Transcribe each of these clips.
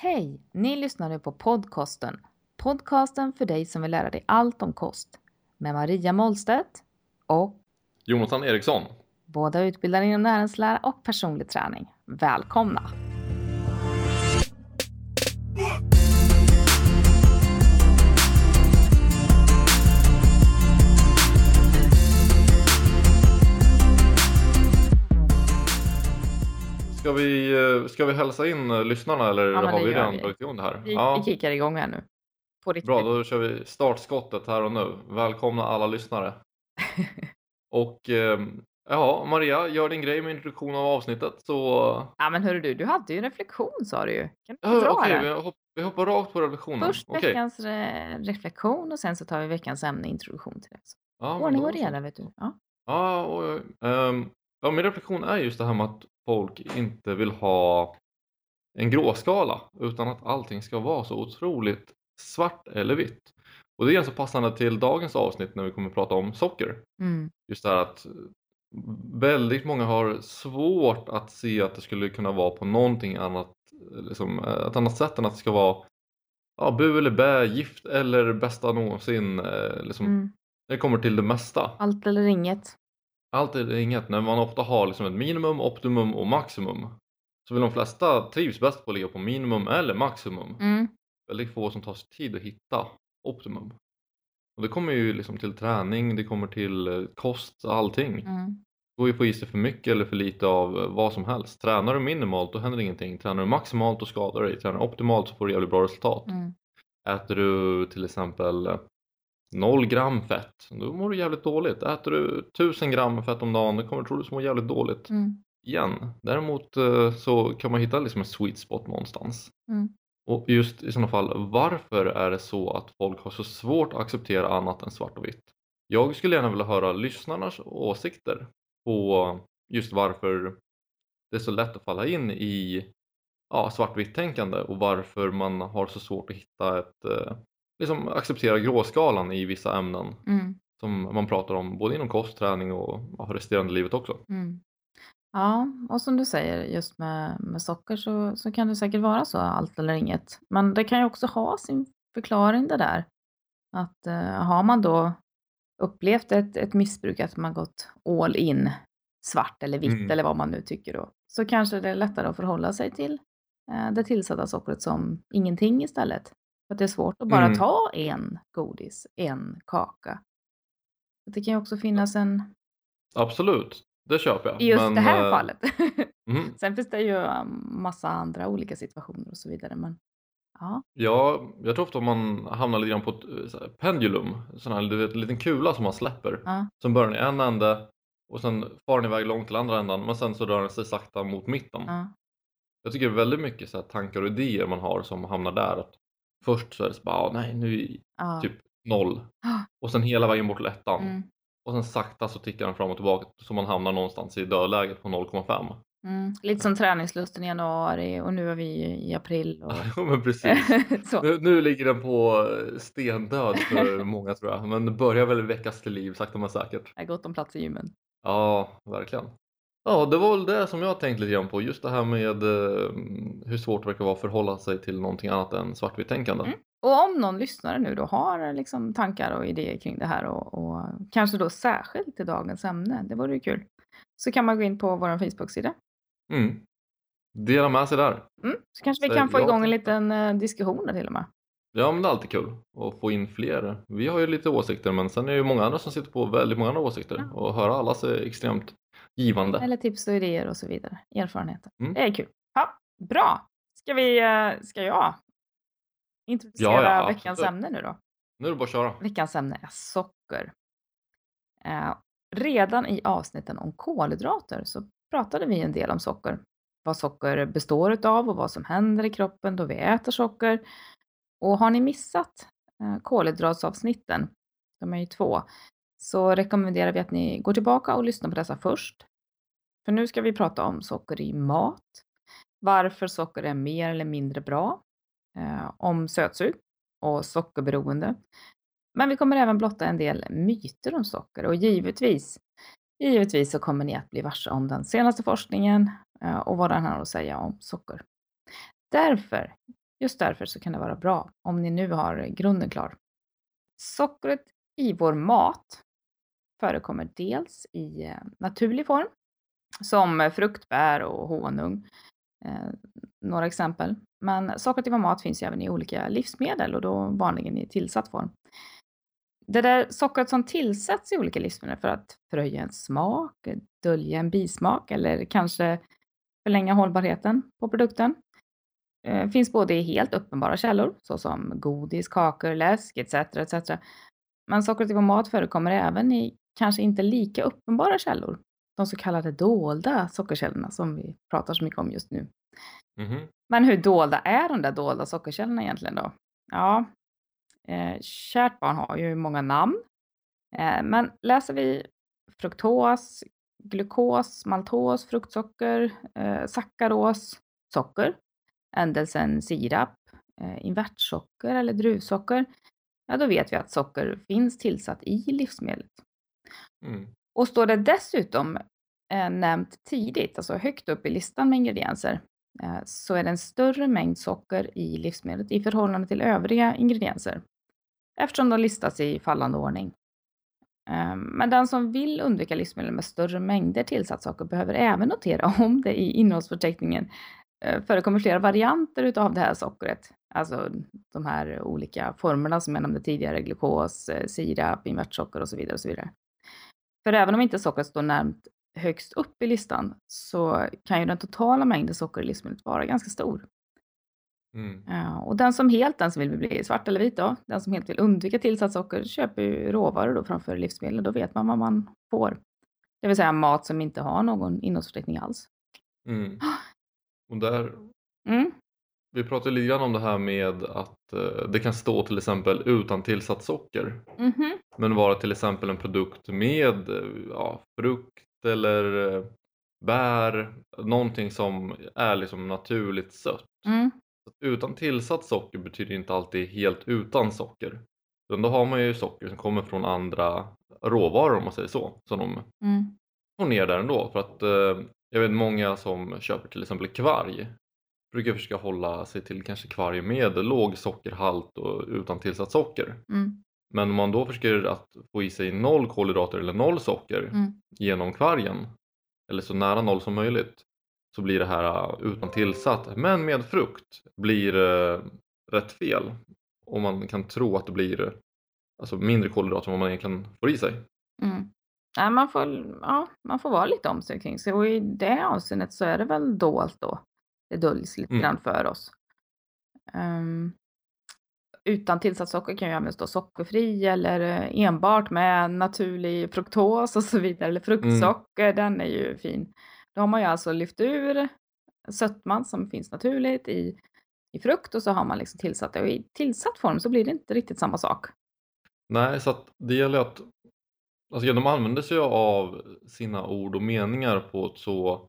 Hej! Ni lyssnar nu på podcasten. Podcasten för dig som vill lära dig allt om kost. Med Maria Målstedt och Jonathan Eriksson. båda utbildade inom näringslära och personlig träning. Välkomna! Vi, ska vi hälsa in eh, lyssnarna eller Ja, har vi redan dragit igång det här? Vi, Ja, vi kickar igång här nu. På riktigt. bra, då kör vi startskottet här och nu. Välkomna alla lyssnare. Och eh, ja, Maria, gör din grej med introduktion av avsnittet så... Ja men hörru du, du hade ju en reflektion sa du ju. Kan du dra Okej, den? vi, hopp, vi hoppar rakt på reflektionen. Först Okej. veckans re- reflektion och sen så tar vi veckans ämne introduktion till det. Så Ja, Ordning och reda vet du. Ja. Ja, oj. Ehm, ja, min reflektion är just det här med att folk inte vill ha en gråskala utan att allting ska vara så otroligt svart eller vitt. Och det är ganska passande till dagens avsnitt när vi kommer att prata om socker. Mm. Just det här att väldigt många har svårt att se att det skulle kunna vara på någonting annat, liksom, eh, ett annat sätt än att det ska vara ja, bu eller bä, gift eller bästa någonsin. eh, Liksom, Mm. Det kommer till det mesta. Allt eller inget. Allt eller inget. När man ofta har liksom ett minimum, optimum och maximum så vill de flesta trivs bäst på att ligga på minimum eller maximum. Mm. Väldigt få som tar sig tid att hitta optimum. Och det kommer ju liksom till träning, det kommer till eh, kost, allting. Mm. Det går ju på i sig för mycket eller för lite av eh, vad som helst. Tränar du minimalt då händer ingenting. Tränar du maximalt då skadar du dig. Tränar du optimalt så får du jävligt bra resultat. Mm. Äter du till exempel eh, 0 gram fett, då mår du jävligt dåligt. Äter du 1000 gram fett om dagen, då kommer du troligtvis må jävligt dåligt Mm. igen. Däremot eh, så kan man hitta liksom en sweet spot någonstans. Mm. Och just i sådana fall, varför är det så att folk har så svårt att acceptera annat än svart och vitt? Jag skulle gärna vilja höra lyssnarnas åsikter på just varför det är så lätt att falla in i ja, svartvitt tänkande och varför man har så svårt att hitta ett eh, liksom acceptera gråskalan i vissa ämnen Mm. som man pratar om både inom kost, träning och ja, resterande livet också. Mm. Ja, och som du säger just med, med socker så, så kan det säkert vara så allt eller inget. Men det kan ju också ha sin förklaring det där. Att eh, har man då upplevt ett, ett missbruk, att man gått all in, svart eller vitt Mm. eller vad man nu tycker då, så kanske det är lättare att förhålla sig till eh, det tillsatta sockret som ingenting istället. Att det är svårt att bara Mm. ta en godis, en kaka. Det kan ju också finnas en, Absolut, det köper jag. i just Men, det här eh, fallet. mhm. Sen finns det ju um, massa andra olika situationer och så vidare. Men ja, Ja, jag tror ofta man hamnar lite grann på ett eh, så här, pendulum, sån här du vet, en liten kula som man släpper. ja, Som börjar i en ände och sen far den iväg långt till andra ändan men sen så rör den sig sakta mot mitten. ja, Jag tycker väldigt mycket så här, tankar och idéer man har som hamnar där. Att först så är det så bara, ah, nej nu är ja. typ noll Ah. och sen hela vägen bort till ettan. Mm, Och sen sakta så tickar den fram och tillbaka så man hamnar någonstans i dödläget på 0,5. mm. Lite som träningslusten i januari och nu är vi i april. Och... Ja men precis. Nu, nu ligger den på eh, stendöd för många tror jag. Men börjar väl väckas till liv sakta men säkert. Det är gott om plats i gymmen. Ja, verkligen. Ja, det var väl det som jag tänkt lite grann på. Just det här med eh, hur svårt det verkar vara att förhålla sig till någonting annat än svartvitt tänkande. Mm. Och om någon lyssnare nu då har liksom tankar och idéer kring det här och, och kanske då särskilt till dagens ämne, det vore ju kul, så kan man gå in på vår Facebook-sida. Mm. Dela med sig där. Mm. Så kanske vi Säg kan få ja igång en liten eh, diskussion där till och med. Ja, men det är alltid kul att få in fler. Vi har ju lite åsikter, men sen är det ju många andra som sitter på väldigt många andra åsikter. Och höra allas är extremt givande. Eller tips och idéer och så vidare. Erfarenheter. Mm. Det är kul. Ja, bra. Ska vi, eh, ska jag introducera Ja, ja, veckans absolut. ämne nu då? Nu är det bara att köra. Veckans ämne är socker. Eh, redan i avsnitten om kolhydrater så pratade vi en del om socker. Vad socker består utav och vad som händer i kroppen då vi äter socker. Och har ni missat eh, kolhydratsavsnitten, de är ju två, så rekommenderar vi att ni går tillbaka och lyssnar på dessa först. För nu ska vi prata om socker i mat, varför socker är mer eller mindre bra, eh, om sötsug och sockerberoende. Men vi kommer även blotta en del myter om socker och givetvis, givetvis så kommer ni att bli varse om den senaste forskningen eh, och vad den har att säga om socker. Därför Just därför så kan det vara bra om ni nu har grunden klar. Sockret i vår mat förekommer dels i eh, naturlig form som fruktbär och honung. Eh, några exempel. Men sockret typ vår mat finns ju även i olika livsmedel och då vanligen i tillsatt form. Det där sockret som tillsätts i olika livsmedel för att förhöja en smak, dölja en bismak eller kanske förlänga hållbarheten på produkten eh, finns både i helt uppenbara källor såsom godis, kakor, läsk etc. etc. Men sockret typ vår mat förekommer även i kanske inte lika uppenbara källor. De så kallade dolda sockerkällorna som vi pratar så mycket om just nu. Mhm. Men hur dolda är de där dolda sockerkällorna egentligen då? Ja, eh, kärt barn har ju många namn. Eh, men läser vi fruktos, glukos, maltos, fruktsocker, eh, sackaros, socker, ändelsen sirap, eh, invertsocker eller druvsocker, ja då vet vi att socker finns tillsatt i livsmedlet. Mm. Och står det dessutom eh, nämnt tidigt, alltså högt upp i listan med ingredienser, eh, så är det en större mängd socker i livsmedlet i förhållande till övriga ingredienser, eftersom de listas i fallande ordning. Eh, Men den som vill undvika livsmedel med större mängder tillsatt socker behöver även notera om det i innehållsförteckningen eh, förekommer flera varianter utav det här sockret. Alltså de här olika formerna som jag nämnde tidigare, glukos, eh, sirap, invertsocker och så vidare. Och så vidare. För även om inte sockret står närmt högst upp i listan så kan ju den totala mängden socker i livsmedlet vara ganska stor. Mm. Ja, och den som helt den som vill bli svart eller vit då, den som helt vill undvika tillsatt socker köper ju råvaror då framför livsmedel. Då vet man vad man får. Det vill säga mat som inte har någon innehållsförteckning alls. Mm. Och där, Mm. Vi pratade lite grann om det här med att eh, det kan stå till exempel utan tillsatt socker. Mhm. Men vara till exempel en produkt med eh, ja, frukt eller eh, bär, någonting som är liksom naturligt sött. Mm. Utan tillsatt socker betyder inte alltid helt utan socker. Utan då har man ju socker som kommer från andra råvaror om man säger så. Som de Mm. får ner där ändå. För att jag vet många som köper till exempel kvarg. Brukar försöka hålla sig till kanske kvarg med låg sockerhalt och utan tillsatt socker. Mm. Men om man då försöker att få i sig noll kolhydrater eller noll socker Mm. genom kvargen eller så nära noll som möjligt så blir det här uh, utan tillsatt men med frukt blir uh, rätt fel och man kan tro att det blir alltså mindre kolhydrater än vad man egentligen får i sig. Mm. Nej, man, får, ja, man får vara lite om sig kring sig och i det avseendet så är det väl dolt då. Det döljs lite Mm. grann för oss. Ehm, utan tillsatt socker kan ju även stå sockerfri eller eh, enbart med naturlig fruktos och så vidare. Eller fruktsocker, den är ju fin. Då har man ju alltså lyft ur sötman som finns naturligt i, i frukt och så har man liksom tillsatt det. Och i tillsatt form så blir det inte riktigt samma sak. Nej, så det gäller att alltså, de använder sig av sina ord och meningar på ett så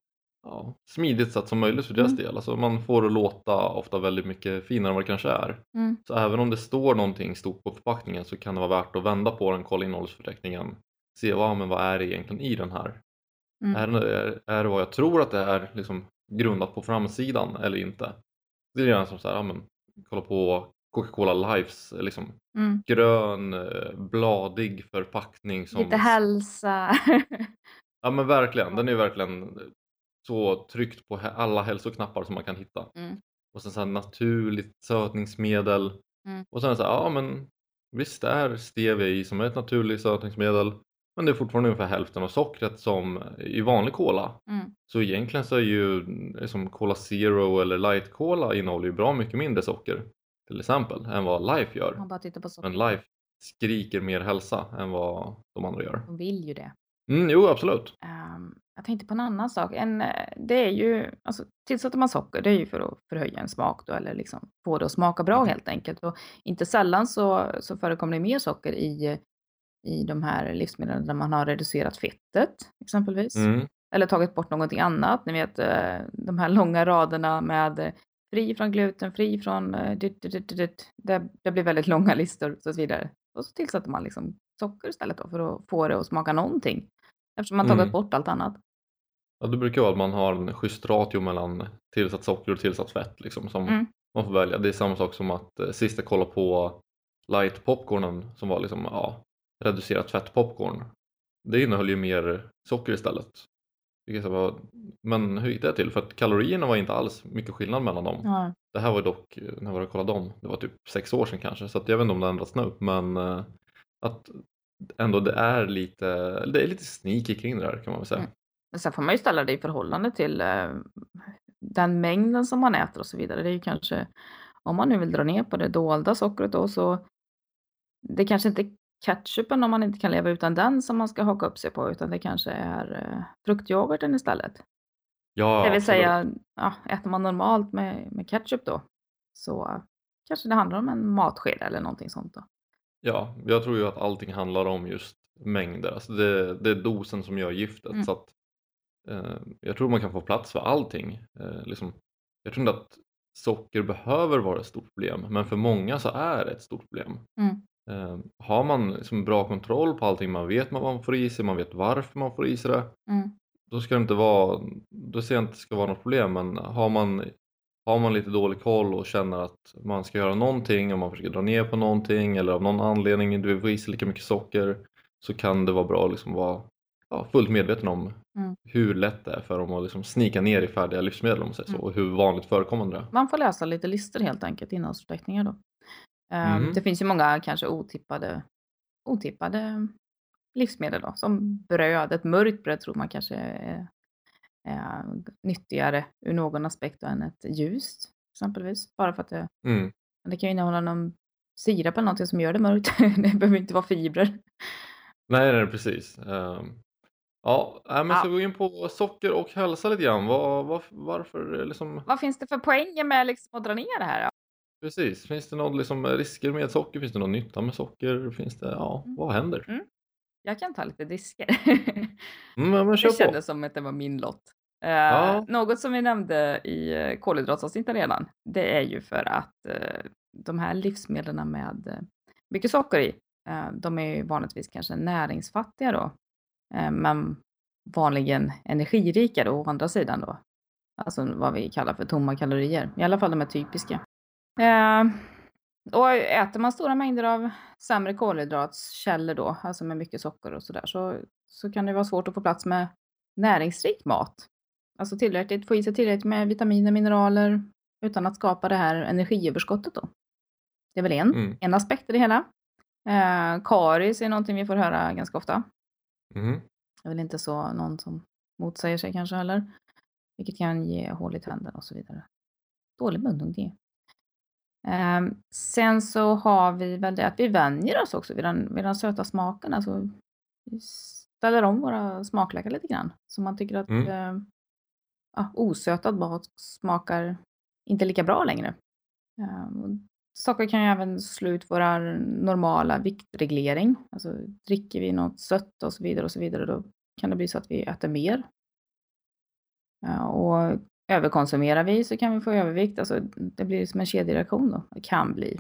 ja, smidigt sätt som möjligt för deras Mm. del. Alltså, man får det låta ofta väldigt mycket finare än vad det kanske är. Mm. Så även om det står någonting stort på förpackningen så kan det vara värt att vända på den, kolla innehållsförteckningen, se vad, men vad är det egentligen i den här? Mm. Är, det, är, det vad jag tror att det är liksom grundat på framsidan eller inte? Det är grann som så här, ja, men, kolla på Coca-Cola Lives, liksom Mm. grön, eh, bladig förpackning som... Lite hälsa. Ja men verkligen, den är verkligen så tryckt på alla hälsoknappar som man kan hitta. Mm. Och sen så här naturligt sötningsmedel. Mm. Och sen så här, ja men visst är stevia i som är ett naturligt sötningsmedel. Men det är fortfarande ungefär hälften av sockret som i vanlig cola. Mm. Så egentligen så är ju som Cola Zero eller Light Cola innehåller ju bra mycket mindre socker. Till exempel än vad Life gör. Men Life skriker mer hälsa än vad de andra gör. De vill ju det. Mm, jo absolut. Ehm, jag tänkte på en annan sak. En, eh, det är ju, alltså, tillsätter man socker, det är ju för att förhöja en smak då, eller liksom få det att smaka bra Mm. helt enkelt. Och inte sällan så, så förekommer det mer socker i, i de här livsmedlen där man har reducerat fettet exempelvis. Mm. Eller tagit bort någonting annat. Ni vet eh, de här långa raderna med eh, fri från gluten, fri från... dit, dit, dit. Det, det blir väldigt långa listor och så vidare. Och så tillsätter man liksom socker istället då för att få det att smaka någonting. Eftersom man tagit Mm. bort allt annat. Ja, det brukar vara att man har en schysst ratio mellan tillsatt socker och tillsatt fett liksom, som Mm. man får välja. Det är samma sak som att eh, sist jag kollade på light popcornen som var liksom, ja, reducerat fett popcorn. Det innehöll ju mer socker istället. Jag men hur gick det till? För att kalorierna var inte alls mycket skillnad mellan dem. Ja. Det här var dock, när var det kollade dem? Det var typ sex år sedan kanske så jag vet inte om det ändrats nu men eh, att ändå det är lite, det är lite sneaky kring det här kan man väl säga. Mm. Men sen får man ju ställa det i förhållande till eh, den mängden som man äter och så vidare. Det är ju kanske, om man nu vill dra ner på det dolda sockret då så det kanske inte är ketchupen om man inte kan leva utan den som man ska haka upp sig på utan det kanske är eh, fruktyoghurten istället. Ja, Det vill absolut. säga, ja, äter man normalt med, med ketchup då så kanske det handlar om en matsked eller någonting sånt då. Ja, jag tror ju att allting handlar om just mängder. Alltså det, det är dosen som gör giftet. Mm. Så att, eh, jag tror man kan få plats för allting. Eh, liksom, jag tror inte att socker behöver vara ett stort problem men för många så är det ett stort problem. Mm. Eh, har man liksom bra kontroll på allting, man vet vad man får i sig, man vet varför man får i sig det. Mm. Då ska det inte vara, då ser jag inte att det ska vara något problem men har man, har man lite dålig koll och känner att man ska göra någonting och man försöker dra ner på någonting eller av någon anledning inte vill få i sig lika mycket socker så kan det vara bra att liksom vara ja, fullt medveten om Mm. hur lätt det är för dem att liksom snika ner i färdiga livsmedel om man säger så Mm. och hur vanligt förekommande det är. Man får läsa lite listor helt enkelt, innehållsförteckningar då. Ehm, Mhm. Det finns ju många kanske otippade, otippade livsmedel då, som bröd. Ett mörkt bröd tror man kanske är, är nyttigare ur någon aspekt än ett ljust exempelvis. Bara för att det, Mm. det kan ju innehålla någon sirap eller någonting som gör det mörkt. det behöver inte vara fibrer. Nej, nej precis. Ehm, ja, nej, men Ja. ska vi gå in på socker och hälsa lite grann? Var, var, varför liksom, Vad finns det för poänger med liksom att dra ner det här? Då? precis, finns det någon liksom risker med socker? Finns det någon nytta med socker? Finns det, ja, Mm. vad händer? Jag kan ta lite disker. Mm, men, men Det på. kändes som att det var min lott. Eh, Ja. Något som vi nämnde i eh, kolhydratsavsnittet redan, det är ju för att eh, de här livsmedlen med eh, mycket socker i, de är ju vanligtvis kanske näringsfattiga då, men vanligen energirika då, å andra sidan då. Alltså vad vi kallar för tomma kalorier, i alla fall de är typiska. Och äter man stora mängder av sämre kolhydratskällor då, alltså med mycket socker och sådär, så, så kan det vara svårt att få plats med näringsrik mat. Alltså tillräckligt, få i sig tillräckligt med vitaminer, mineraler, utan att skapa det här energiöverskottet då. Det är väl en, Mm. en aspekt i det hela. Eh, karies är någonting vi får höra ganska ofta. Mhm. Det är väl inte så någon som motsäger sig kanske heller. Vilket kan ge hål i tänderna och så vidare. Dålig munhugg. Ehm, sen så har vi väl det att vi vänjer oss också vid den, vid den söta smaken. Alltså, vi ställer om våra smaklökar lite grann. Så man tycker att Mm. eh, ja, osötad mat smakar inte lika bra längre. Ehm, Socker kan ju även slå ut vår normala viktreglering. Alltså dricker vi något sött och så vidare och så vidare då kan det bli så att vi äter mer. Ja, och överkonsumerar vi så kan vi få övervikt. Alltså det blir som en kedjereaktion då. Det kan bli.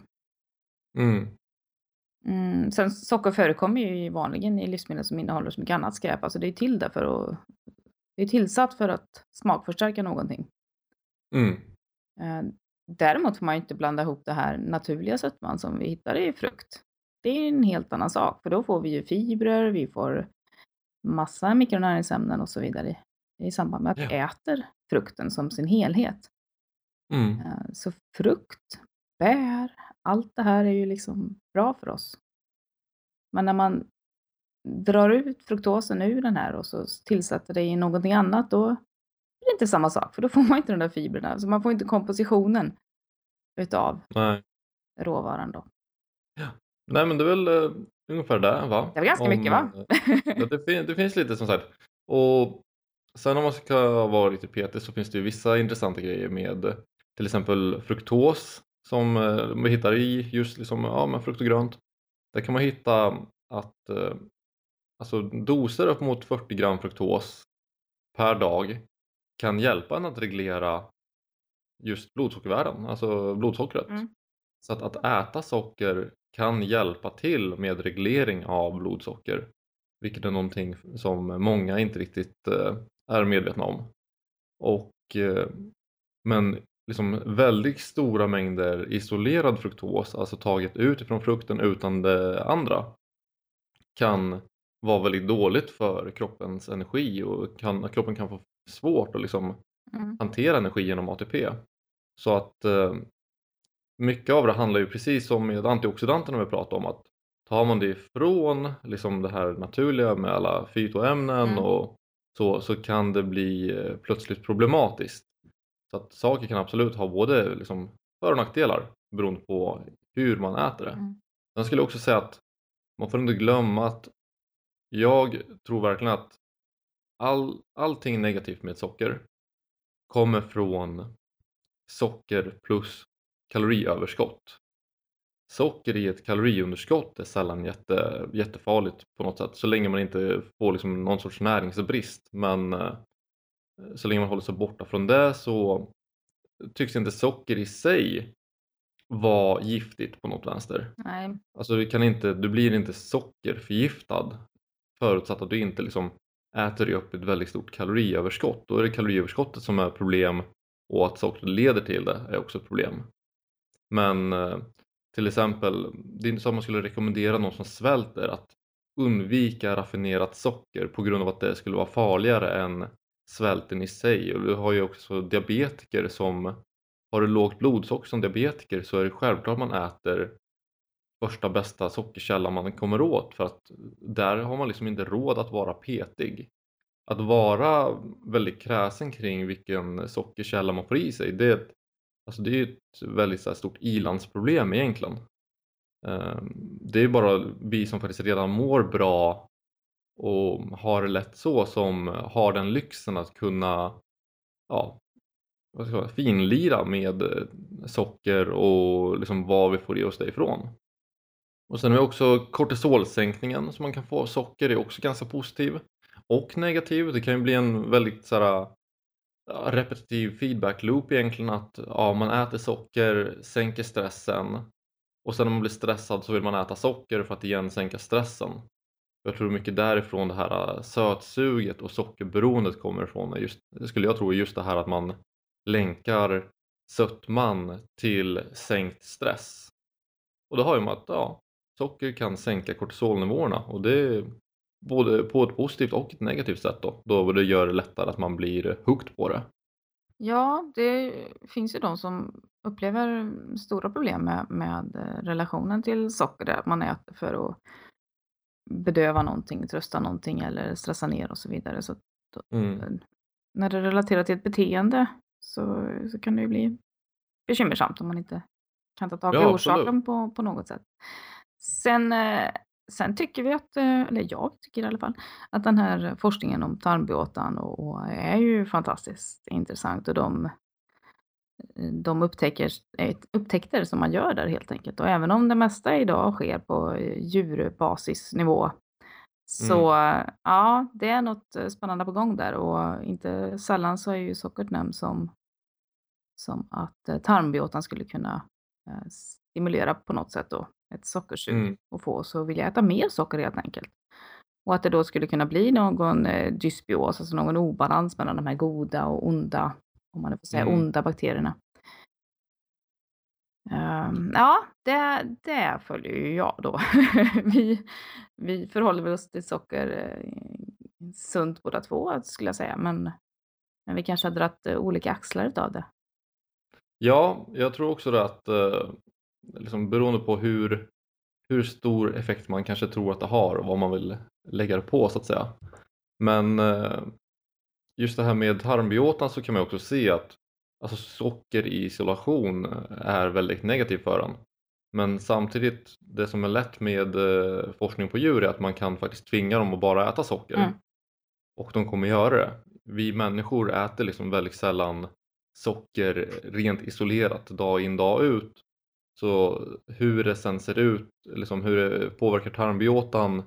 Mm. Mm, sen socker förekommer ju vanligen i livsmedel som innehåller så mycket annat skräp. Alltså det är till där för att det är tillsatt för att smakförstärka någonting. Mm. Eh, Däremot får man ju inte blanda ihop det här naturliga sötman som vi hittar i frukt. Det är en helt annan sak, för då får vi ju fibrer, vi får massa mikronäringsämnen och så vidare i samband med att vi Ja. äter frukten som sin helhet. Mm. Eh, Så frukt, bär, allt det här är ju liksom bra för oss. Men när man drar ut fruktosen ur den här och så tillsätter det i någonting annat, då är det inte samma sak, för då får man inte de där fibrerna. Så man får inte kompositionen utav Nej. råvaran då. Nej men det är väl eh, ungefär det va? Det var ganska mycket va? ja, det, fin- det finns lite som sagt. Och sen om man ska vara lite petig så finns det ju vissa intressanta grejer med eh, till exempel fruktos som eh, vi hittar i just liksom, ja, men frukt och grönt. Där kan man hitta att eh, alltså doser upp mot 40 gram fruktos per dag kan hjälpa en att reglera just blodsockervärden, alltså blodsockret. Mm. Så att, att äta socker kan hjälpa till med reglering av blodsocker. Vilket är någonting som många inte riktigt eh, är medvetna om. Och, eh, men liksom väldigt stora mängder isolerad fruktos, alltså taget utifrån frukten utan det andra, kan vara väldigt dåligt för kroppens energi och kan, kroppen kan få svårt att liksom Mm. hantera energi genom ATP. Så att eh, mycket av det handlar ju precis som med antioxidanterna vi pratade om att tar man det ifrån liksom det här naturliga med alla fytoämnen Mm. och så, så kan det bli eh, plötsligt problematiskt. Så att saker kan absolut ha både liksom för och nackdelar beroende på hur man äter det. Mm. Jag skulle också säga att man får inte glömma att jag tror verkligen att all, allting negativt med socker kommer från socker plus kaloriöverskott. Socker i ett kaloriunderskott är sällan jätte, jättefarligt på något sätt så länge man inte får liksom någon sorts näringsbrist men eh, så länge man håller sig borta från det så tycks inte socker i sig vara giftigt på något vänster. Nej. Alltså du, kan inte, du blir inte sockerförgiftad förutsatt att du inte liksom äter dig upp ett väldigt stort kaloriöverskott. Då är det kaloriöverskottet som är problem och att sockret leder till det är också ett problem. Men eh, till exempel, det är inte så att man skulle rekommendera någon som svälter att undvika raffinerat socker på grund av att det skulle vara farligare än svälten i sig. Och du har ju också diabetiker som har du lågt blodsocker som diabetiker så är det självklart man äter första bästa sockerkälla man kommer åt för att där har man liksom inte råd att vara petig. Att vara väldigt kräsen kring vilken sockerkälla man får i sig det är ett, alltså det är ett väldigt så här, stort ilandsproblem egentligen. Ehm, det är bara vi som faktiskt redan mår bra och har det lätt så som har den lyxen att kunna ja, vad ska jag säga, finlira med socker och liksom vad vi får i oss därifrån. Och sen har vi också kortisolsänkningen som man kan få av socker är också ganska positiv och negativ. Det kan ju bli en väldigt så här, repetitiv feedback loop egentligen att ja, man äter socker, sänker stressen och sen när man blir stressad så vill man äta socker för att igen sänka stressen. Jag tror mycket därifrån det här äh, sötsuget och sockerberoendet kommer ifrån. Just, det skulle jag tro är just det här att man länkar sötman till sänkt stress. Och då har ju man att ja, socker kan sänka kortisolnivåerna och det är både på ett positivt och ett negativt sätt då. Då det gör det lättare att man blir hooked på det. Ja, det finns ju de som upplever stora problem med, med relationen till socker, där man äter för att bedöva någonting, trösta någonting eller stressa ner och så vidare. Så då, Mm. när det är relaterat till ett beteende så, så kan det ju bli bekymmersamt om man inte kan ta tag i Ja, orsaken på, på något sätt. Sen, eh, sen tycker vi att, eh, eller jag tycker i alla fall, att den här forskningen om tarmbåtan och, och är ju fantastiskt intressant och de, de upptäcker, eh, upptäckter som man gör där helt enkelt. Och även om det mesta idag sker på eh, djurbasisnivå så ja, det är något eh, spännande på gång där och inte sällan så är ju sockret nämnt som, som att eh, tarmbiotan skulle kunna eh, stimulera på något sätt då ett sockersug Mm. och få oss att vilja äta mer socker helt enkelt. Och att det då skulle kunna bli någon eh, dysbios, alltså någon obalans mellan de här goda och onda, om man nu får säga Mm. onda bakterierna. Ehm, ja, det, det följer ju jag då. vi, vi förhåller oss till socker eh, sunt båda två skulle jag säga, men, men vi kanske har dratt eh, olika axlar av det. Ja, jag tror också det att eh, liksom beroende på hur, hur stor effekt man kanske tror att det har och vad man vill lägga det på så att säga. Men eh, just det här med tarmbiotan så kan man också se att alltså, socker i isolation är väldigt negativt för en. Men samtidigt, det som är lätt med eh, forskning på djur är att man kan faktiskt tvinga dem att bara äta socker. Mm. Och de kommer göra det. Vi människor äter liksom väldigt sällan socker rent isolerat dag in dag ut. Så hur det sen ser ut, liksom hur det påverkar tarmbiotan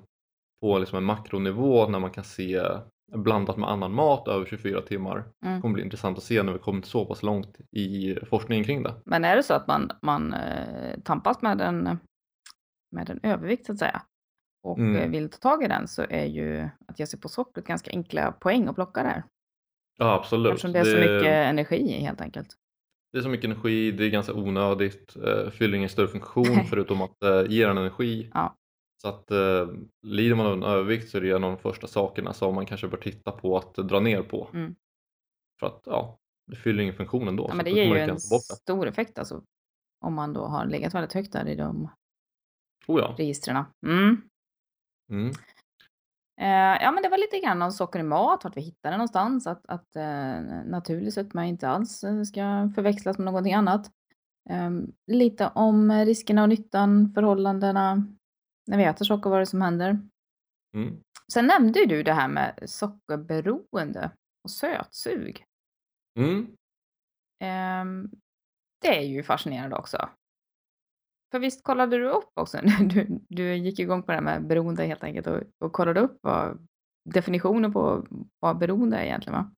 på liksom en makronivå när man kan se blandat med annan mat över 24 timmar. Mm. Det kommer bli intressant att se när vi kommit så pass långt i forskningen kring det. Men är det så att man, man eh, tampas med en, med en övervikt så att säga och Mm. eh, vill ta tag i den så är ju att ge sig på sockret ganska enkla poäng att plocka där. Ja absolut. Eftersom det är så mycket energi helt enkelt. Det är så mycket energi, det är ganska onödigt, eh, fyller ingen större funktion förutom att eh, ge en energi. Ja. Så att eh, lider man av en övervikt så är det en av de första sakerna som man kanske bör titta på att dra ner på. Mm. För att ja, det fyller ingen funktion ändå. Ja, men det ger ju en stor effekt alltså. Om man då har legat väldigt högt där i de Oh ja. registren. Mm. Mm. Eh, ja, men det var lite grann om socker i mat, vart vi hittade någonstans. Att, att eh, naturlig sötma inte alls eh, ska förväxlas med någonting annat. Ehm, lite om riskerna och nyttan, förhållandena när vi äter socker, vad det som händer. Mm. Sen nämnde ju du det här med sockerberoende och sötsug. Mm. Ehm, det är ju fascinerande också. För visst kollade du upp också? Du, du gick igång på det här med beroende helt enkelt och, och kollade upp vad definitionen på vad beroende är egentligen va?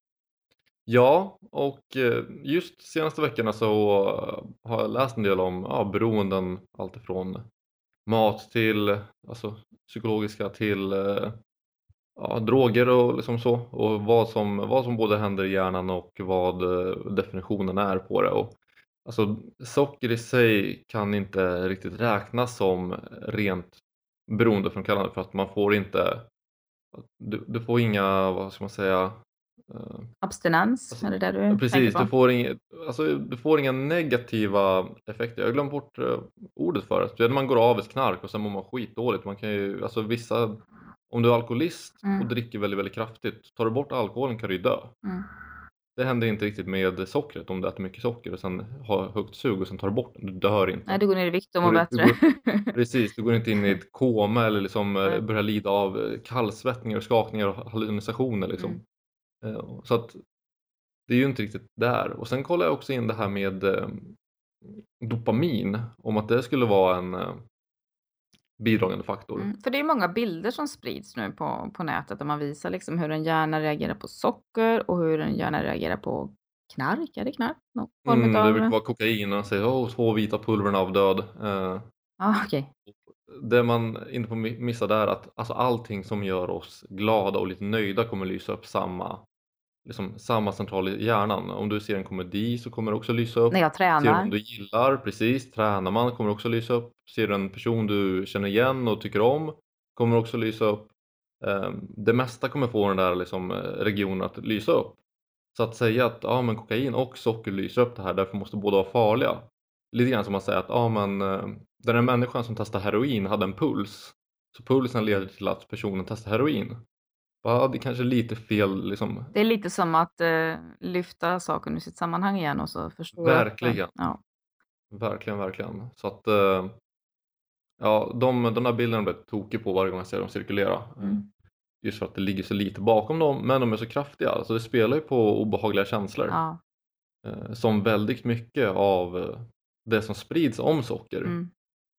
Ja, och eh, just senaste veckorna så eh, har jag läst en del om ja, beroenden, alltifrån mat till alltså, psykologiska till eh, ja, droger och liksom så och vad som, vad som både händer i hjärnan och vad definitionen är på det. Och, alltså, socker i sig kan inte riktigt räknas som rent beroendeframkallande för att man får inte du, du får inga, vad ska man säga eh, Abstinens, Alltså, är det det du Precis, på? du får, inga, alltså, du får inga negativa effekter. Jag glömt bort eh, ordet för det. Det är när man går av ett knark och sen mår man skitdåligt. Man kan ju, alltså vissa, om du är alkoholist Mm. och dricker väldigt, väldigt kraftigt, tar du bort alkoholen kan du ju dö. Mm. Det händer inte riktigt med sockret om du äter mycket socker och sen har högt sug och sen tar du bort det. Du dör inte. Nej, du går ner i vikt och mår Du- du bättre. Precis, du går inte in i ett koma eller liksom Nej. börjar lida av eh, kallsvettningar och skakningar och hallucinationer liksom. Mm. Eh, Så att det är ju inte riktigt där. Och sen kollar jag också in det här med dopamin, om att det skulle vara en bidragande faktor. Mm. För det är många bilder som sprids nu på, på nätet där man visar liksom hur en hjärna reagerar på socker och hur en hjärna reagerar på knark. Är det knark? Någon form Mm, det av... brukar vara kokain och säger åh, två vita pulverna av död. Eh, Ah, okej. det man inte får mi- missa där är att alltså, allting som gör oss glada och lite nöjda kommer lysa upp samma, liksom, samma central i hjärnan. Om du ser en komedi så kommer det också lysa upp. När jag Ser du tränar. du gillar, precis, tränar man kommer också lysa upp. Ser du en person du känner igen och tycker om kommer också lysa upp. Ehm, Det mesta kommer få den där liksom, eh, regionen att lysa upp. Så att säga att ja, men kokain och socker lyser upp det här, därför måste båda vara farliga. Lite grann som att säga att ja, men, eh, den här människan som testar heroin hade en puls. Så pulsen leder till att personen testar heroin. Ja, det är kanske lite fel liksom, Det är lite som att eh, lyfta saken ur sitt sammanhang igen och så förstå. Verkligen. Ja. Verkligen, verkligen. Så att eh, ja, de, de där bilderna blir tokig på varje gång jag ser dem cirkulera. Mm. Just för att det ligger så lite bakom dem, men de är så kraftiga. Alltså det spelar ju på obehagliga känslor. ja. Eh, som väldigt mycket av eh, det som sprids om socker Mm.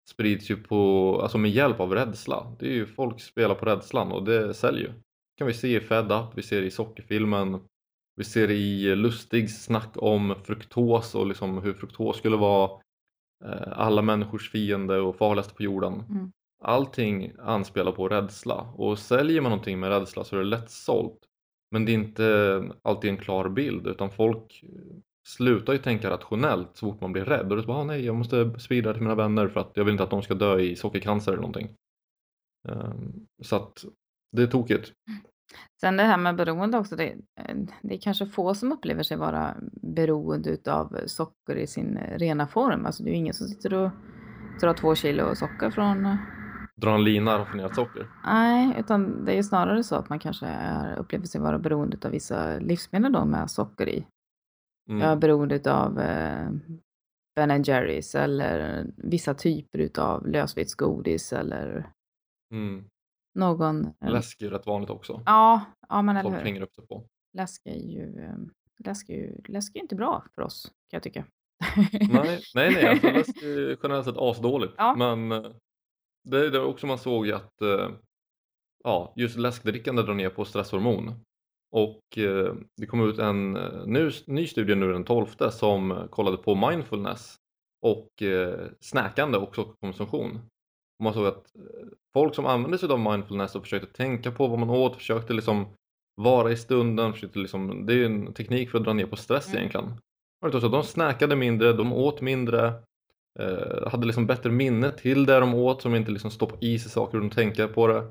sprids ju på, alltså med hjälp av rädsla. Det är ju folk spelar på rädslan och det säljer ju. Kan vi se i Fed Up, vi ser i sockerfilmen, vi ser i Lustigs snack om fruktos och liksom hur fruktos skulle vara eh, alla människors fiende och farligaste på jorden. Mm. Allting anspelar på rädsla och säljer man någonting med rädsla så är det lätt sålt. Men det är inte alltid en klar bild utan folk slutar ju tänka rationellt så fort man blir rädd och så bara, ah, nej jag måste sprida till mina vänner för att jag vill inte att de ska dö i sockercancer eller någonting. Ehm, Så att det är tokigt. Sen det här med beroende också. Det, det är kanske få som upplever sig vara beroende av socker i sin rena form. Alltså det är ju ingen som sitter och drar två kilo socker från... Dra en lina raffinerat socker. Nej, utan det är ju snarare så att man kanske är, upplever sig vara beroende av vissa livsmedel då med socker i. Mm. Jag är beroende av eh, Ben Jerrys eller vissa typer av lösviktsgodis eller Mm. Någon... Läsk är ju rätt vanligt också. Ja, ja men eller Folk hänger upp sig på. Läsk är ju, eh, läsk är ju, läsk är inte bra för oss kan jag tycka. Nej, nej, nej alltså läsk är generellt sett asdåligt. Ja. Men eh, det, det är också man såg ju att eh, ja, just läskdrickande drar ner på stresshormon. Och eh, det kom ut en eh, ny, ny studie nu den 12 som eh, kollade på mindfulness och eh, snackande och sockerkonsumtion. Och man såg att eh, folk som använde sig av mindfulness och försökte tänka på vad man åt, försökte liksom vara i stunden, försökte liksom, det är ju en teknik för att dra ner på stress Mm. egentligen. de snackade mindre, de åt mindre, eh, hade liksom bättre minne till det de åt som inte liksom stoppade i sig saker och tänka på det.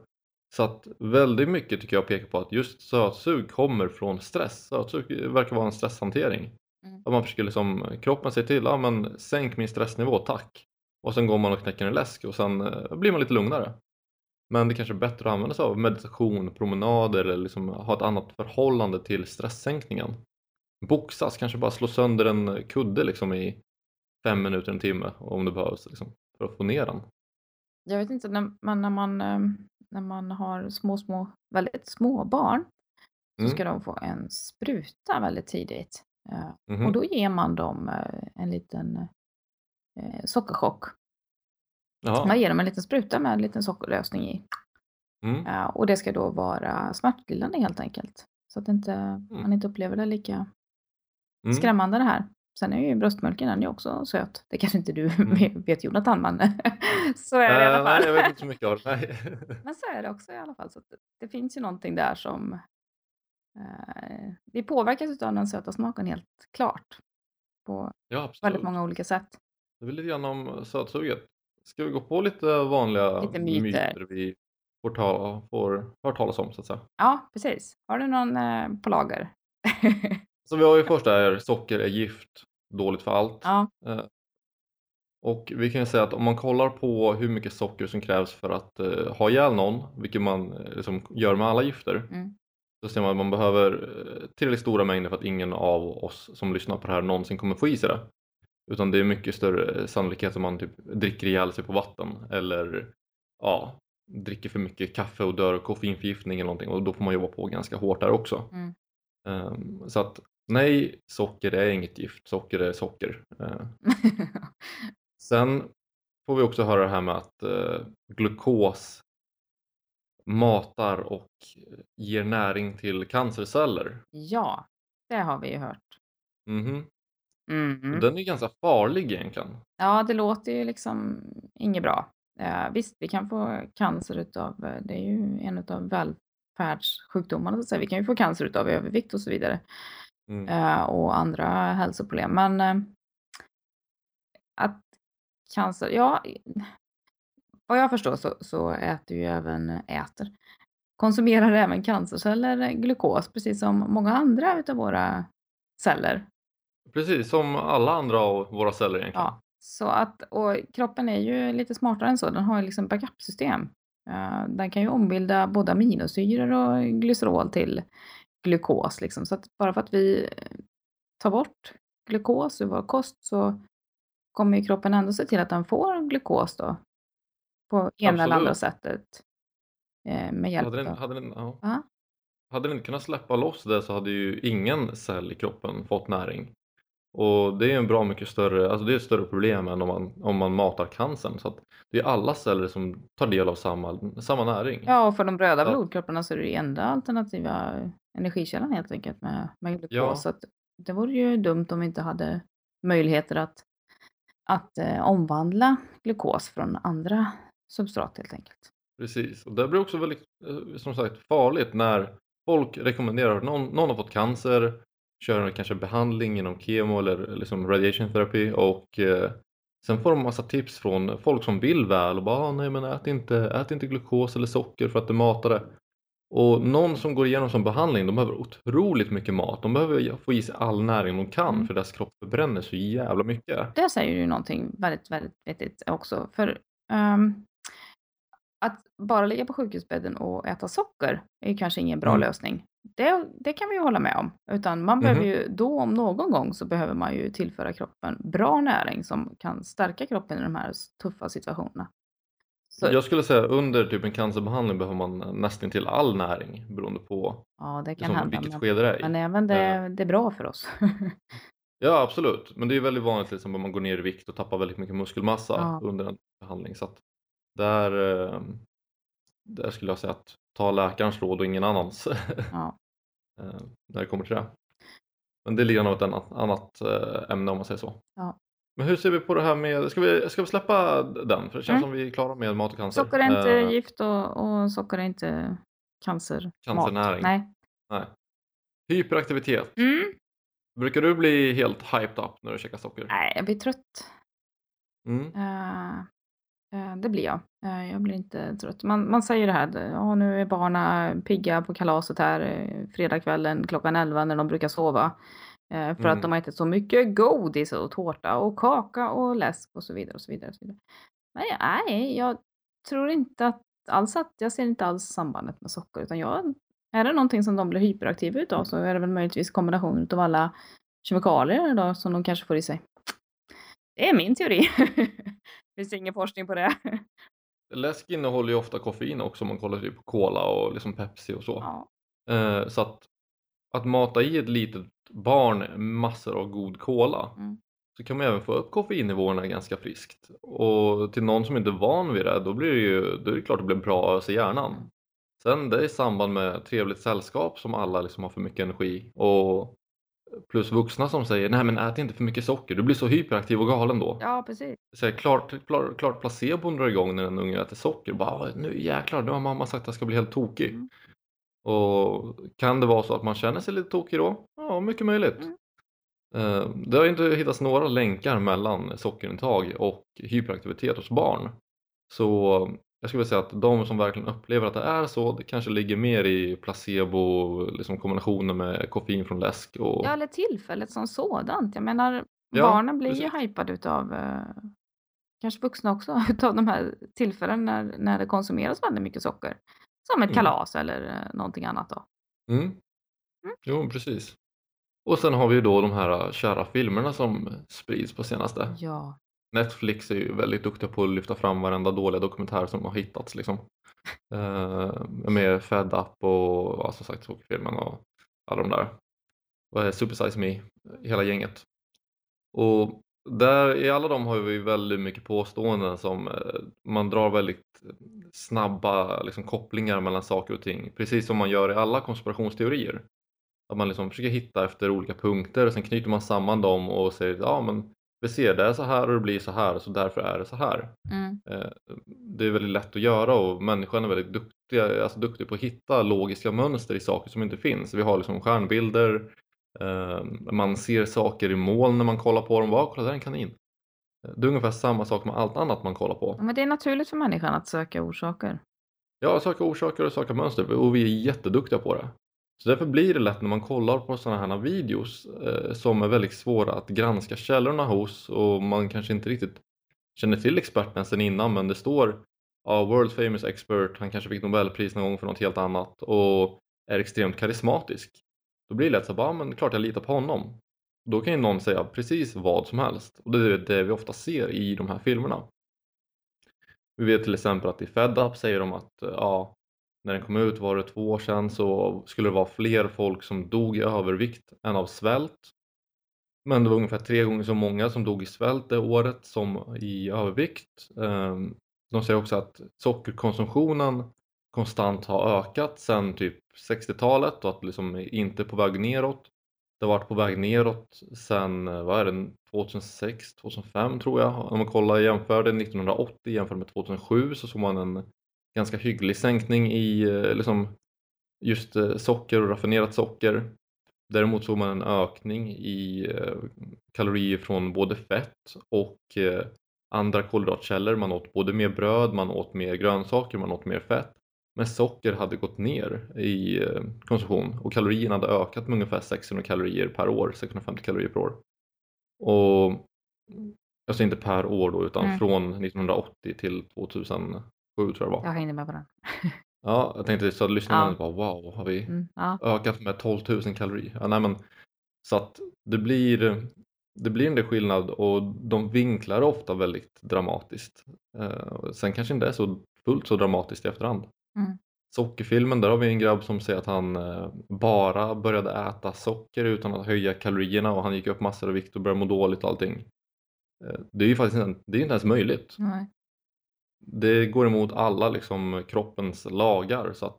Så att väldigt mycket tycker jag pekar på att just sötsug kommer från stress. Sötsug verkar vara en stresshantering. Mm. Att man försöker liksom, kroppen säger till, ja men sänk min stressnivå, tack. Och sen går man och knäcker en läsk och sen eh, blir man lite lugnare. Men det kanske är bättre att använda sig av meditation, promenader eller liksom ha ett annat förhållande till stresssänkningen. Boxas, kanske bara slå sönder en kudde liksom i fem minuter, en timme om det behövs liksom, för att få ner den. Jag vet inte, när, men när man, eh, när man har små, små, väldigt små barn så Mm. ska de få en spruta väldigt tidigt. Mhm. Och då ger man dem en liten eh, sockerchock. Jaha. Man ger dem en liten spruta med en liten sockerlösning i. Mm. Eh, Och det ska då vara smärtstillande helt enkelt. Så att inte, man inte upplever det lika Mm. skrämmande det här. Sen är ju bröstmjölken den är också söt. Det kanske inte du Mm. vet Jonathan, men så är det i alla fall. Nej, jag vet inte så mycket av det. Men så är det också i alla fall. Så att det, det finns ju någonting där som... Eh, vi påverkas av den söta smaken helt klart. På Ja, väldigt många olika sätt. Det är väl lite grann om sötsuget. Ska vi gå på lite vanliga Lite myter. vi får, ta, får hört talas om så att säga? Ja, precis. Har du någon eh, på lager? Så vi har ju först här, socker är gift, dåligt för allt. ja, Eh, Och vi kan ju säga att om man kollar på hur mycket socker som krävs för att eh, ha ihjäl någon, vilket man eh, liksom gör med alla gifter, Mm. så ser man att man behöver eh, tillräckligt stora mängder för att ingen av oss som lyssnar på det här någonsin kommer få i sig det. Utan det är mycket större sannolikhet om man typ dricker ihjäl sig på vatten eller ja, dricker för mycket kaffe och dör av koffeinförgiftning eller någonting och då får man jobba på ganska hårt där också. Mm. Ehm, så att nej, socker är inget gift, socker är socker. Eh, Sen får vi också höra det här med att eh, glukos matar och ger näring till cancerceller. ja, det har vi ju hört. Mhm. Mhm. Och Den är ganska farlig egentligen. Ja, det låter ju liksom inget bra. Eh, visst, vi kan få cancer utav, eh, det är ju en av välfärdssjukdomarna, så att säga. vi kan ju få cancer utav övervikt och så vidare. Mm. eh, och andra hälsoproblem. Men eh, att cancer, ja, vad jag förstår så, så äter ju även, äter, konsumerar även cancerceller glukos, precis som många andra utav våra celler. Precis som alla andra av våra celler egentligen. Ja, så att, och kroppen är ju lite smartare än så, den har ju liksom backup-system. Eh, den kan ju ombilda både aminosyror och glycerol till glukos. Liksom. Så att bara för att vi tar bort glukos ur vår kost så kommer ju kroppen ändå se till att den får glukos då. På ena eller andra sättet. Eh, med hjälp Hade den, av... hade, den, ja. Hade den kunnat släppa loss det så hade ju ingen cell i kroppen fått näring. Och det är en bra mycket större, alltså det är ett större problem än om man, om man matar cancern. Så att det är alla celler som tar del av samma, samma näring. ja, och för de röda Ja. blodkropparna så är det ju enda alternativa energikällan helt enkelt med, med glukos. Ja. Så det vore ju dumt om vi inte hade möjligheter att, att eh, omvandla glukos från andra substrat helt enkelt. Precis, och det blir också väldigt eh, som sagt farligt när folk rekommenderar att någon, någon har fått cancer, kör kanske behandling inom kemo eller liksom radiation therapy och eh, sen får de massa tips från folk som vill väl och bara ah, nej men ät inte, ät inte glukos eller socker för att det matar det. Och någon som går igenom som behandling, de behöver otroligt mycket mat. De behöver få i sig all näring de kan Mm. för deras kropp förbränner så jävla mycket. Det säger ju någonting väldigt, väldigt vettigt också. För ehm, att bara ligga på sjukhusbädden och äta socker är ju kanske ingen bra Mm. lösning. Det, det kan vi ju hålla med om. Utan man behöver ju, då om någon gång så behöver man ju tillföra kroppen bra näring som kan stärka kroppen i de här tuffa situationerna. Så, Jag skulle säga under typ en cancerbehandling behöver man nästan till all näring beroende på ja, det kan liksom, hända. vilket Men, skede det är men även det, det är bra för oss. Ja absolut, men det är väldigt vanligt liksom, att man går ner i vikt och tappar väldigt mycket muskelmassa Ja. under en behandling. Så där, eh, där skulle jag säga att ta läkarens råd och ingen annans ja. eh, när det kommer till det. Men det är lite av ett annat, eh, ämne om man säger så. Ja. Men hur ser vi på det här med, ska vi, ska vi släppa den? För det känns Mm. som vi är klara med mat och cancer. Socker är inte Eh, gift och, och socker är inte cancer. Cancernäring. Nej. nej. Hyperaktivitet. Mm. Brukar du bli helt hyped up när du käkar socker? Nej, jag blir trött. Mm. Eh, det blir jag. Eh, jag blir inte trött. Man, man säger det här, ja, nu är barnen pigga på kalaset här eh, fredagskvällen klockan 11 när de brukar sova. Eh, för Mm. att de har ätit så mycket godis och tårta och kaka och läsk och så vidare. och så vidare. Och så vidare. Nej, nej, jag tror inte att alls att jag ser inte alls sambandet med socker. Utan jag, är det någonting som de blir hyperaktiva utav så är det väl möjligtvis kombinationen av alla kemikalier då, som de kanske får i sig. Det är min teori. Det finns ingen forskning på det. Läsk innehåller ju ofta koffein också om man kollar typ Cola och liksom Pepsi och så. Ja. Eh, så att, att mata i ett litet barn massor av god Cola Mm. så kan man även få upp koffeinnivåerna ganska friskt. Och till någon som inte är van vid det, då blir det ju då är det klart det blir bra ös i hjärnan. Mm. Sen det är i samband med trevligt sällskap som alla liksom har för mycket energi och plus vuxna som säger nej men ät inte för mycket socker, du blir så hyperaktiv och galen då. ja, precis. Så här, klart, klart, klart placebon drar igång när en unge äter socker. Bara, nu jäklar, nu har mamma sagt att jag ska bli helt tokig. Mm. Och kan det vara så att man känner sig lite tokig då? Ja, mycket möjligt. Mm. Eh, Det har inte hittats några länkar mellan sockerintag och hyperaktivitet hos barn. Så jag skulle vilja säga att de som verkligen upplever att det är så, det kanske ligger mer i placebo, liksom kombinationen med koffein från läsk och Ja, eller tillfället som sådant. Jag menar, Ja, barnen blir ju precis. hypade utav, eh, kanske vuxna också, utav de här tillfällen när, när det konsumeras väldigt mycket socker. Som ett Mm. kalas eller eh, någonting annat då. Mm. Jo, precis. Och sen har vi ju då de här kära filmerna som sprids på senaste. Ja. Netflix är ju väldigt duktiga på att lyfta fram varenda dåliga dokumentär som har hittats liksom. Eh, med Fed Up och ja, som sagt Sockerfilmen och alla de där. Och Super Size Me? Hela gänget. Och där i alla de har vi väldigt mycket påståenden som eh, man drar väldigt snabba liksom, kopplingar mellan saker och ting. Precis som man gör i alla konspirationsteorier. Att man liksom försöker hitta efter olika punkter och sen knyter man samman dem och säger ja men vi ser det är så här och det blir så här så därför är det så här. Mm. Eh, Det är väldigt lätt att göra och människan är väldigt duktiga, alltså duktig på att hitta logiska mönster i saker som inte finns. Vi har liksom stjärnbilder, eh, man ser saker i moln när man kollar på dem. Wow, kolla där är en kanin. Eh, Det är ungefär samma sak med allt annat man kollar på. Men det är naturligt för människan att söka orsaker. Ja, söka orsaker och söka mönster och vi är jätteduktiga på det. Så därför blir det lätt när man kollar på sådana här videos eh, som är väldigt svåra att granska källorna hos och man kanske inte riktigt känner till experten sen innan men det står ja, World famous expert, han kanske fick Nobelpris någon gång för något helt annat och är extremt karismatisk. Då blir det lätt så bara, ja, men klart jag litar på honom. Då kan ju någon säga precis vad som helst och det är det vi ofta ser i de här filmerna. Vi vet till exempel att i Fed Up säger de att ja, när den kom ut var det två år sedan så skulle det vara fler folk som dog i övervikt än av svält. Men det var ungefär tre gånger så många som dog i svält det året som i övervikt. Ehm, de säger också att sockerkonsumtionen konstant har ökat sedan typ 60-talet och att det liksom är inte på väg neråt. Det har varit på väg neråt sedan, vad är det, 2006, 2005 tror jag. Om man kollar och jämför det 1980 jämfört med 2007 så såg man en ganska hygglig sänkning i eh, liksom, just eh, socker och raffinerat socker. Däremot såg man en ökning i eh, kalorier från både fett och andra kolhydratkällor. Man åt både mer bröd, man åt mer grönsaker, man åt mer fett. Men socker hade gått ner i konsumtion och kalorierna hade ökat med ungefär 600 kalorier per år, 650 kalorier per år. Och alltså inte per år då utan Mm. från 1980 till 2007 tror jag det var. Jag hängde med på den. Ja, jag tänkte så att lyssnarna Ja. bara wow, har vi Mm, ja. ökat med 12 000 kalorier? Ja, nej, men, så att det blir, det blir en del skillnad och de vinklar ofta väldigt dramatiskt. Eh, sen kanske inte är så fullt så dramatiskt i efterhand. Mm. Sockerfilmen, där har vi en grabb som säger att han eh, bara började äta socker utan att höja kalorierna och han gick upp massor av vikt och började må dåligt och allting. Eh, det är ju faktiskt inte, det är inte ens möjligt Nej det går emot alla liksom kroppens lagar. Så att,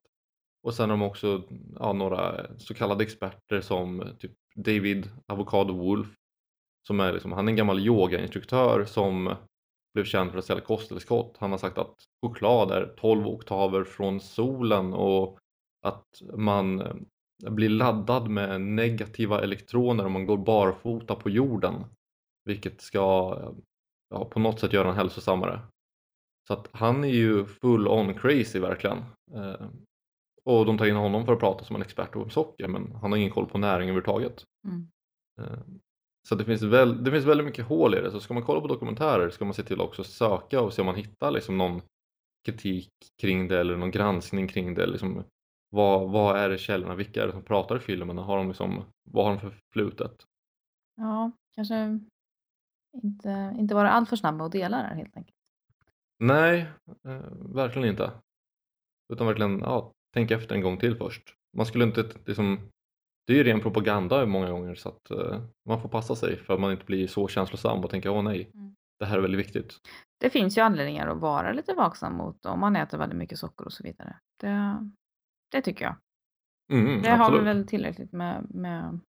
och sen har de också ja, några så kallade experter som typ David Avocado Wolf. Som är liksom, han är en gammal yogainstruktör som blev känd för att sälja kosttillskott. Han har sagt att choklad är 12 oktaver från solen och att man blir laddad med negativa elektroner om man går barfota på jorden. Vilket ska ja, på något sätt göra en hälsosammare. Så att han är ju full on crazy verkligen. Eh, och de tar in honom för att prata som en expert om socker men han har ingen koll på näring överhuvudtaget. Mm. Eh, så det finns, väl, det finns väldigt mycket hål i det. Så ska man kolla på dokumentärer ska man se till att också söka och se om man hittar liksom någon kritik kring det eller någon granskning kring det. Liksom, vad, vad är det källorna? Vilka är det som pratar i filmen? Har de liksom, vad har de för flutet? Ja, kanske inte, inte vara alltför snabba och dela där helt enkelt. Nej, eh, verkligen inte. Utan verkligen ja, tänka efter en gång till först. Man skulle inte liksom, det är ju ren propaganda många gånger så att eh, man får passa sig för att man inte blir så känslosam och tänka åh nej, Mm. det här är väldigt viktigt. Det finns ju anledningar att vara lite vaksam mot om man äter väldigt mycket socker och så vidare. Det, det tycker jag. Mm, Det har vi absolut. väl tillräckligt med, med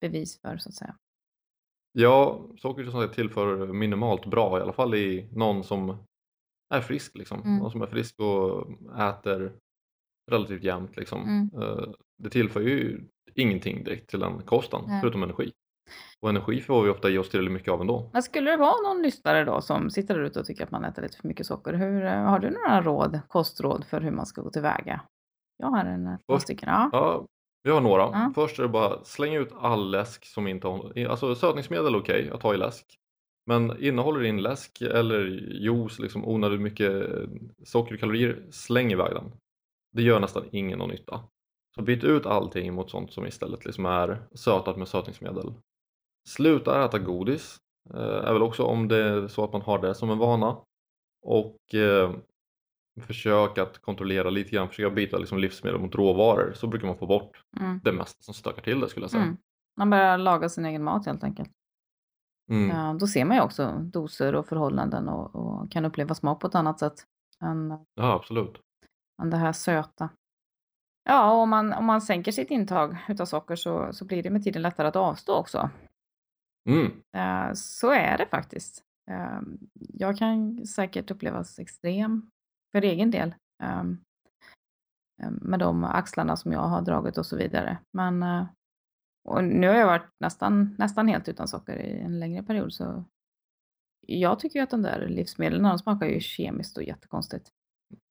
bevis för så att säga. Ja, socker som sagt tillför minimalt bra i alla fall i någon som är frisk liksom. Mm. Någon som är frisk och äter relativt jämnt liksom. Mm. Eh, Det tillför ju ingenting direkt till den kosten Nej. förutom energi. Och energi får vi ofta ge oss tillräckligt mycket av ändå. Men skulle det vara någon lyssnare då som sitter där ute och tycker att man äter lite för mycket socker, hur, eh, har du några råd, kostråd för hur man ska gå tillväga? Jag har en eh, två stycken. Ja. Ja, vi har några. Ja. Först är det bara slänga ut all läsk som inte har... Alltså sötningsmedel är okej att ha i läsk. Men innehåller in läsk eller juice, liksom onödigt mycket socker och kalorier, släng iväg den. Det gör nästan ingen någon nytta. Så byt ut allting mot sånt som istället liksom är sötat med sötningsmedel. Sluta äta godis, eh, är väl också om det är så att man har det som en vana. Och eh, försök att kontrollera lite grann, försöka byta liksom livsmedel mot råvaror så brukar man få bort Mm. det mesta som stökar till det skulle jag säga. Mm. Man börjar laga sin egen mat helt enkelt. Mm. Ja, då ser man ju också doser och förhållanden och, och kan uppleva smak på ett annat sätt än, Ja, absolut. än det här söta. Ja, och om man, om man sänker sitt intag utav socker så, så blir det med tiden lättare att avstå också. Mm. Eh, Så är det faktiskt. Eh, Jag kan säkert upplevas extrem för egen del. eh, eh, Med de axlarna som jag har dragit och så vidare. Men eh, och nu har jag varit nästan, nästan helt utan socker i en längre period. Så jag tycker att de där livsmedlen de smakar ju kemiskt och jättekonstigt.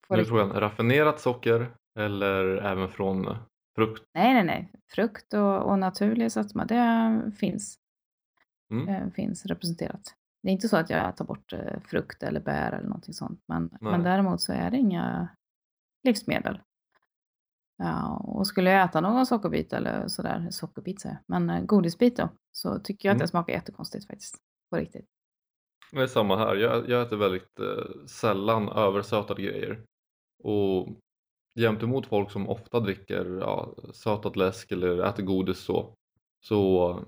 Får Nu är frågan, raffinerat socker eller även från frukt? Nej, nej, nej. Frukt och, och naturlig sötma, det finns. Mm. eh, finns representerat. Det är inte så att jag tar bort eh, frukt eller bär eller någonting sånt. Men, men däremot så är det inga livsmedel. Ja, och skulle jag äta någon sockerbit eller sådär, sockerbit säger jag, men eh, godisbit då, så tycker jag att Mm. det smakar jättekonstigt faktiskt. På riktigt. Det är samma här. Jag, jag äter väldigt eh, sällan översötade grejer. Och jämt emot folk som ofta dricker ja, sötat läsk eller äter godis så, så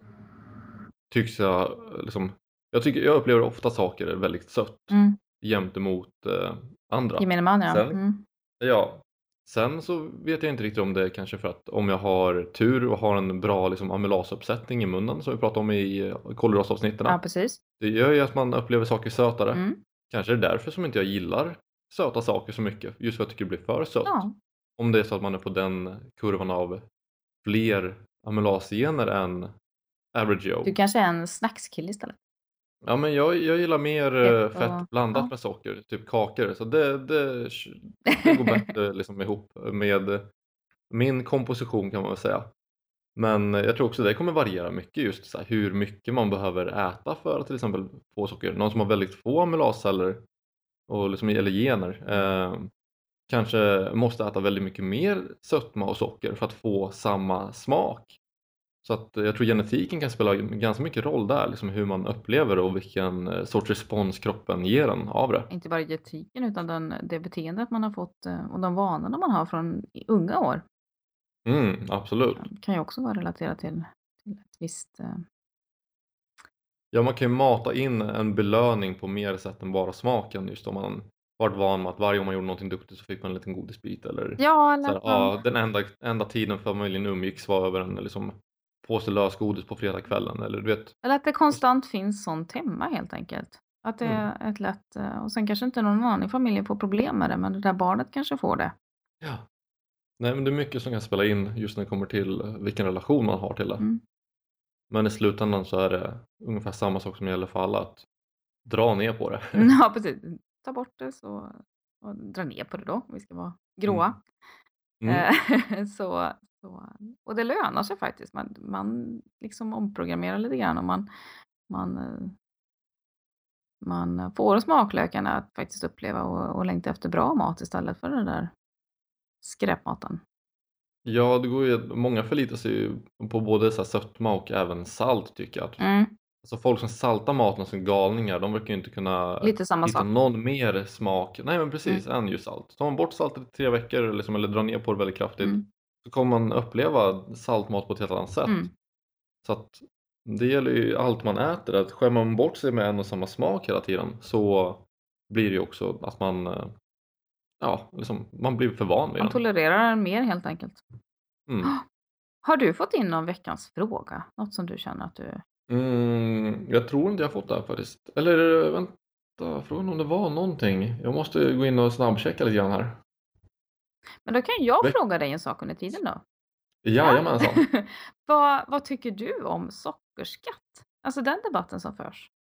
tycks jag eh, liksom, jag, tycker, jag upplever ofta saker väldigt sött Mm. jämt emot eh, andra. Gemene man ja. Sen- Mm. Ja, sen så vet jag inte riktigt om det är kanske för att om jag har tur och har en bra liksom, amylasuppsättning i munnen som vi pratade om i eh, kolhydratavsnitten. Ja, precis. Det gör ju att man upplever saker sötare. Mm. Kanske är det därför som inte jag gillar söta saker så mycket. Just för att jag tycker det blir för sött. Ja. Om det är så att man är på den kurvan av fler amylasgener än average Joe. Du kanske är en snackskille istället. Ja men jag, jag gillar mer eh, Fett och- fett blandat ja. med socker, typ kakor. Så det, det, det går bättre liksom ihop med min komposition kan man väl säga. Men jag tror också det kommer variera mycket just så här, hur mycket man behöver äta för att till exempel få socker. Någon som har väldigt få amylasceller och liksom, eller gener eh, kanske måste äta väldigt mycket mer sötma och socker för att få samma smak. Så att jag tror genetiken kan spela ganska mycket roll där, liksom hur man upplever det och vilken eh, sorts respons kroppen ger en av det. Inte bara genetiken utan den, det beteendet man har fått eh, och de vanorna man har från unga år. Mm, absolut. kan ju också vara relaterat till, till ett visst... eh, Ja, man kan ju mata in en belöning på mer sätt än bara smaken just om man varit van med att varje gång man gjorde någonting duktigt så fick man en liten godisbit eller Ja, så eller här, att man, ja, den enda, enda tiden familjen umgicks var över en liksom, påse lösgodis på fredagskvällen eller du vet. eller att det konstant finns sånt hemma helt enkelt. Att det Mm. är ett lätt... eh, Och sen kanske inte någon annan i familjen får problem med det, men det där barnet kanske får det. Ja. Nej men det är mycket som kan spela in just när det kommer till vilken relation man har till det. Mm. Men i slutändan så är det ungefär samma sak som gäller för alla. Att dra ner på det. Ja, precis. Ta bort det så, och dra ner på det då, om vi ska vara gråa. Mm. Eh, så, så, och det lönar sig faktiskt. Man, man liksom omprogrammerar lite grann och man, man, man får smaklökarna att faktiskt uppleva och, och längta efter bra mat istället för den där skräpmaten. Ja, det går ju, många förlitar sig ju på både så sötma och även salt tycker jag. Mm, Alltså folk som saltar maten som galningar, de verkar ju inte kunna lite samma hitta sak. någon mer smak. Nej men precis, Mm. än just salt. Tar man bort saltet i tre veckor liksom, eller drar ner på det väldigt kraftigt Mm, så kommer man uppleva saltmat på ett helt annat sätt. mm. Så att det gäller ju allt man äter, att skämmer man bort sig med en och samma smak hela tiden så blir det ju också att man eh, ja, liksom, man blir för van vid Man den. tolererar den mer helt enkelt. Mm. Har du fått in någon veckans fråga? Något som du känner att du... Mm, jag tror inte jag fått det här faktiskt. Eller vänta, frågan om det var någonting. Jag måste gå in och snabbchecka lite grann här. Men då kan jag fråga dig en sak under tiden då. Jajamensan. vad, vad tycker du om sockerskatt? Alltså den debatten som förs.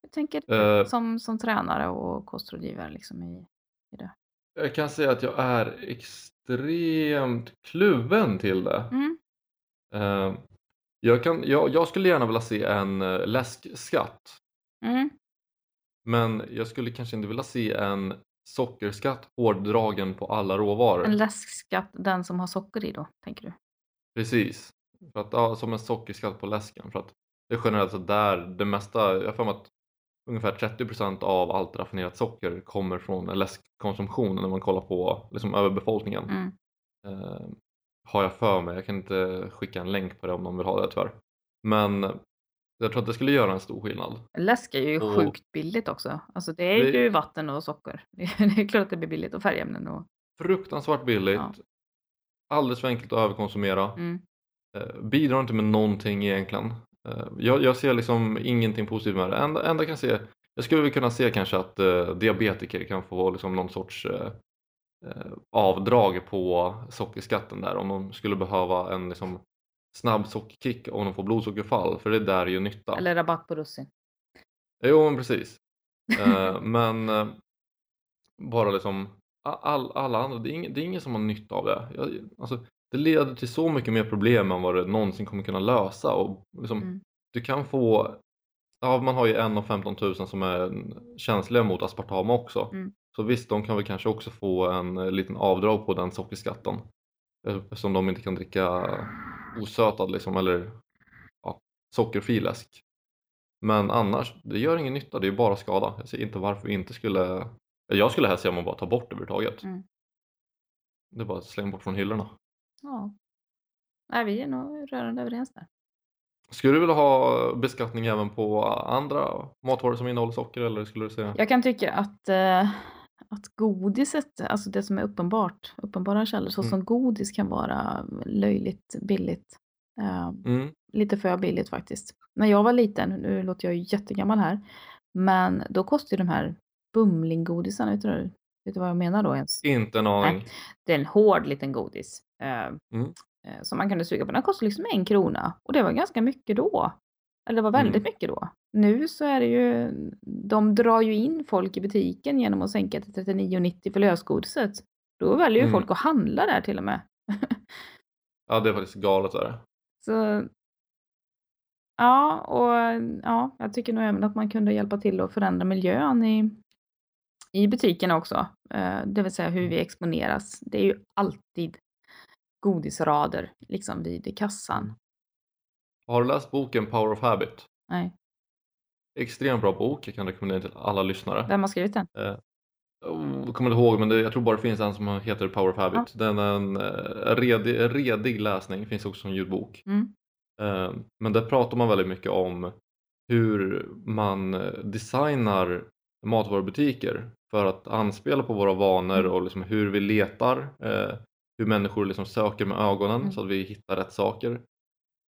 Jag tänker Eh. som, som tränare och kostrådgivare liksom i, i det. Jag kan säga att jag är extremt kluven till det. Mm. Eh, jag, kan, jag, jag skulle gärna vilja se en eh, läskskatt. Mm. Men jag skulle kanske inte vilja se en sockerskatt hårddragen på alla råvaror. En läskskatt, den som har socker i då, tänker du? Precis. För att, ja, som en sockerskatt på läsken. För att det är generellt så där det mesta, jag har att ungefär 30% av allt raffinerat socker kommer från läskkonsumtion när man kollar på liksom, över befolkningen. Mm. Eh, har jag för mig, jag kan inte skicka en länk på det om någon vill ha det tyvärr. Men jag tror att det skulle göra en stor skillnad. Läsk är ju Och- sjukt billigt också. Alltså det är Det- ju vatten och socker. Det är, klart att det blir billigt och färgämnen och... Fruktansvärt billigt, Ja. alldeles för enkelt att överkonsumera. Mm. Eh, bidrar inte med någonting egentligen. Eh, jag, jag ser liksom ingenting positivt med det. Enda, enda jag kan se, jag skulle väl kunna se kanske att eh, diabetiker kan få liksom någon sorts eh, eh, avdrag på sockerskatten där om de skulle behöva en liksom, snabb sockerkick om de får blodsockerfall för det är där det gör nytta. Eller rabatt på russin. Jo men precis. Eh, men eh, bara liksom all, alla andra, det är, ingen, det är ingen som har nytta av det. Jag, alltså, det leder till så mycket mer problem än vad det någonsin kommer kunna lösa. Och liksom, Mm. Du kan få, ja man har ju en av 15 000 som är känsliga mot aspartam också. Mm. Så visst, de kan väl kanske också få en eh, liten avdrag på den sockerskatten. Eftersom de inte kan dricka osötad liksom, eller ja, sockerfri läsk. Men annars, det gör ingen nytta, det är bara skada. Jag ser inte varför vi inte skulle... Jag skulle helst se om man bara tar bort det överhuvudtaget. Mm. Det är bara att slänga bort från hyllorna. Ja. Nej, vi är nog rörande överens där. Skulle du vilja ha beskattning även på andra matvaror som innehåller socker eller skulle du säga? Jag kan tycka att, eh, att godiset, alltså det som är uppenbart, uppenbara källor, så Mm. som godis kan vara löjligt billigt. Eh, Mm. lite för billigt faktiskt. När jag var liten, nu låter jag ju jättegammal här, men då kostade ju de här bumlinggodisarna, vet du, vet du vad jag menar då ens? Inte en aning. Det är en hård liten godis. Eh, Mm. eh, som man kunde suga på. Den kostade liksom en krona. Och det var ganska mycket då. Eller det var väldigt Mm. mycket då. Nu så är det ju, de drar ju in folk i butiken genom att sänka till 39,90 för lösgodiset. Då väljer ju Mm. folk att handla där till och med. Ja, det är faktiskt galet. Där. Så ja, och ja, jag tycker nog även att man kunde hjälpa till att förändra miljön i, i butikerna också. Eh, det vill säga hur vi exponeras. Det är ju alltid godisrader liksom vid kassan. Har du läst boken Power of Habit? Nej, Extremt bra bok, jag kan rekommendera till alla lyssnare. vem har skrivit den? Oh, Jag kommer inte ihåg men det, jag tror bara det finns en som heter Power of Habit. Den är en eh, redig, redig läsning, finns också som ljudbok. Mm. Eh, Men där pratar man väldigt mycket om hur man eh, designar matvarubutiker för att anspela på våra vanor Mm. och liksom hur vi letar, eh, hur människor liksom söker med ögonen Mm. så att vi hittar rätt saker.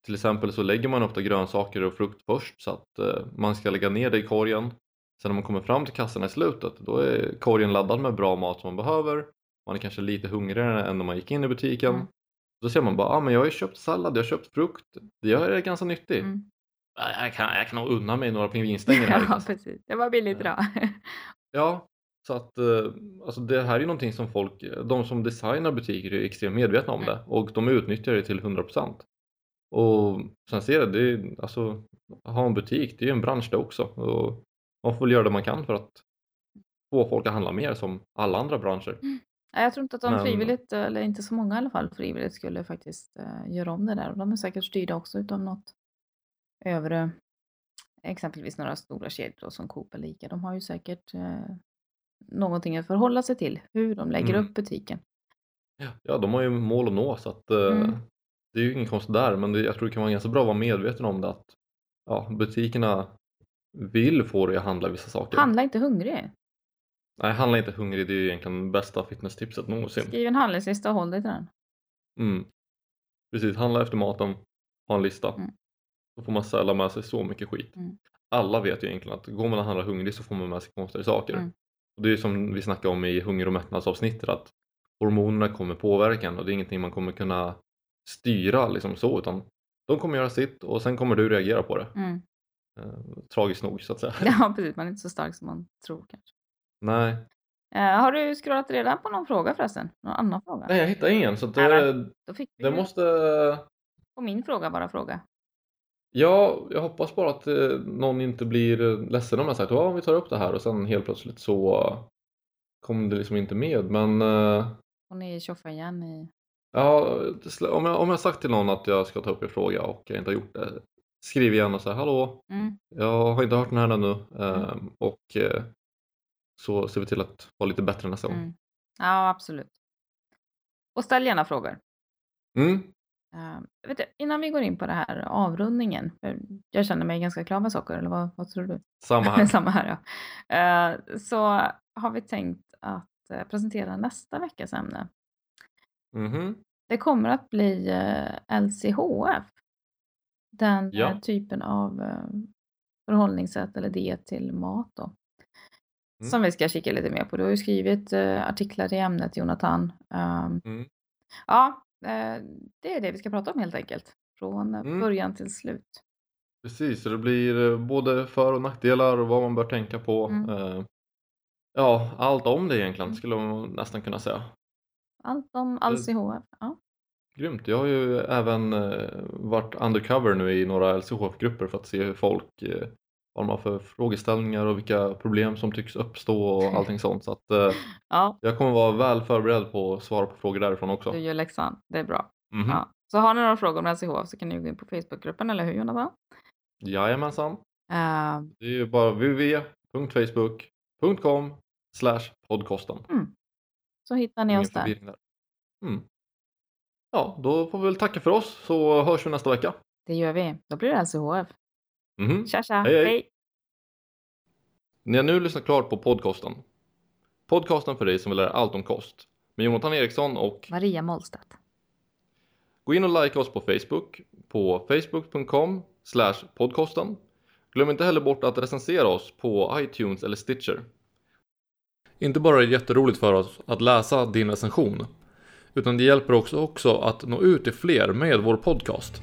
Till exempel så lägger man ofta grönsaker och frukt först så att eh, man ska lägga ner det i korgen. Sen när man kommer fram till kassan i slutet då är korgen laddad med bra mat som man behöver man är kanske lite hungrigare än när man gick in i butiken. Mm. Då ser man bara, ah, men jag har ju köpt sallad, jag har köpt frukt, det är ganska nyttigt. Mm. "Ah, Jag, kan, jag kan nog unna mig några pingvinstänger här. Ja, precis. Det var billigt idag. Ja, så att eh, alltså det här är ju någonting som folk, de som designar butiker är extremt medvetna om det och de utnyttjar det till 100%. Och sen ser jag det, är, alltså ha en butik, det är ju en bransch det också och man får väl göra det man kan för att få folk att handla mer som alla andra branscher. Ja, Jag tror inte att de Men- frivilligt, eller inte så många i alla fall, frivilligt skulle faktiskt eh, göra om det där. De är säkert styrda också utav något övre, exempelvis några stora kedjor som Coop eller Ica. De har ju säkert eh, någonting att förhålla sig till, hur de lägger Mm. upp butiken. Ja, de har ju mål att nå så att eh, Mm. Det är ju ingen konst där men det, jag tror det kan vara ganska bra att vara medveten om det att ja, butikerna vill få dig att handla vissa saker. Handla inte hungrig. Nej, handla inte hungrig, det är ju egentligen bästa fitnesstipset någonsin. Skriv en handlingslista och håll dig till den. Mm. Precis, handla efter maten, ha en lista. Mm. Då får man sällan med sig så mycket skit. Mm. Alla vet ju egentligen att går man och handlar hungrig så får man med sig konstiga saker. Mm. Och det är ju som vi snackade om i hunger och mättnadsavsnittet att hormonerna kommer påverka en och det är ingenting man kommer kunna styra liksom så utan de kommer göra sitt och sen kommer du reagera på det. Mm. Eh, tragiskt nog så att säga. Ja, precis. Man är inte så stark som man tror kanske. Nej. Eh, har du scrollat redan på någon fråga förresten? Någon annan fråga? Nej, jag hittar ingen så att Nej, det, det måste på min fråga bara fråga. Ja, jag hoppas bara att eh, någon inte blir ledsen om jag sagt att vi tar upp det här och sen helt plötsligt så kom det liksom inte med. Men Hon är tjoffa igen i... ja, om jag, om jag sagt till någon att jag ska ta upp en fråga och jag inte har gjort det, skriv igen och säg hallå, Mm. jag har inte hört den här ännu Mm. eh, och eh, så ser vi till att vara lite bättre nästa gång. Mm. Ja, absolut. Och ställ gärna frågor. Mm. Uh, vet du, innan vi går in på det här avrundningen, för jag känner mig ganska klar med socker, eller vad, vad tror du? Samma här. Samma här, ja. Eh, så har vi tänkt att eh, presentera nästa veckas ämne. Mhm. Det kommer att bli eh, LCHF. Den Ja. eh, typen av eh, förhållningssätt eller diet till mat då. Mm. Som vi ska kika lite mer på. Du har ju skrivit artiklar i ämnet Jonathan. Um, Mm. Ja, det är det vi ska prata om helt enkelt. Från Mm. början till slut. Precis, så det blir både för och nackdelar och vad man bör tänka på. Mm. Ja, allt om det egentligen skulle man nästan kunna säga. Allt om LCHF. Ja. Grymt. Jag har ju även eh, varit undercover nu i några LCHF-grupper för att se hur folk eh, vad de har för frågeställningar och vilka problem som tycks uppstå och allting sånt. Så att eh, ja, jag kommer vara väl förberedd på att svara på frågor därifrån också. du gör läxan. Det är bra. Mhm. Ja. Så har ni några frågor om LCHF så kan ni gå in på Facebookgruppen, eller hur Jonathan? Jajamensan. Eh, Det är ju bara www.facebook.com slash podcasten. Så hittar ni oss där. där. Mm. Ja, då får vi väl tacka för oss så hörs vi nästa vecka. Det gör vi. Då blir det LCHF. Mhm. Tja tja, Hej, hej. hej. Ni har nu lyssnat klart på podcasten. Podcasten för dig som vill lära allt om kost. Med Jonathan Eriksson och Maria Mollstedt. gå in och like oss på Facebook på facebook.com podcasten. Glöm inte heller bort att recensera oss på iTunes eller Stitcher. Inte bara är det jätteroligt för oss att läsa din recension, utan det hjälper också, också att nå ut till fler med vår podcast.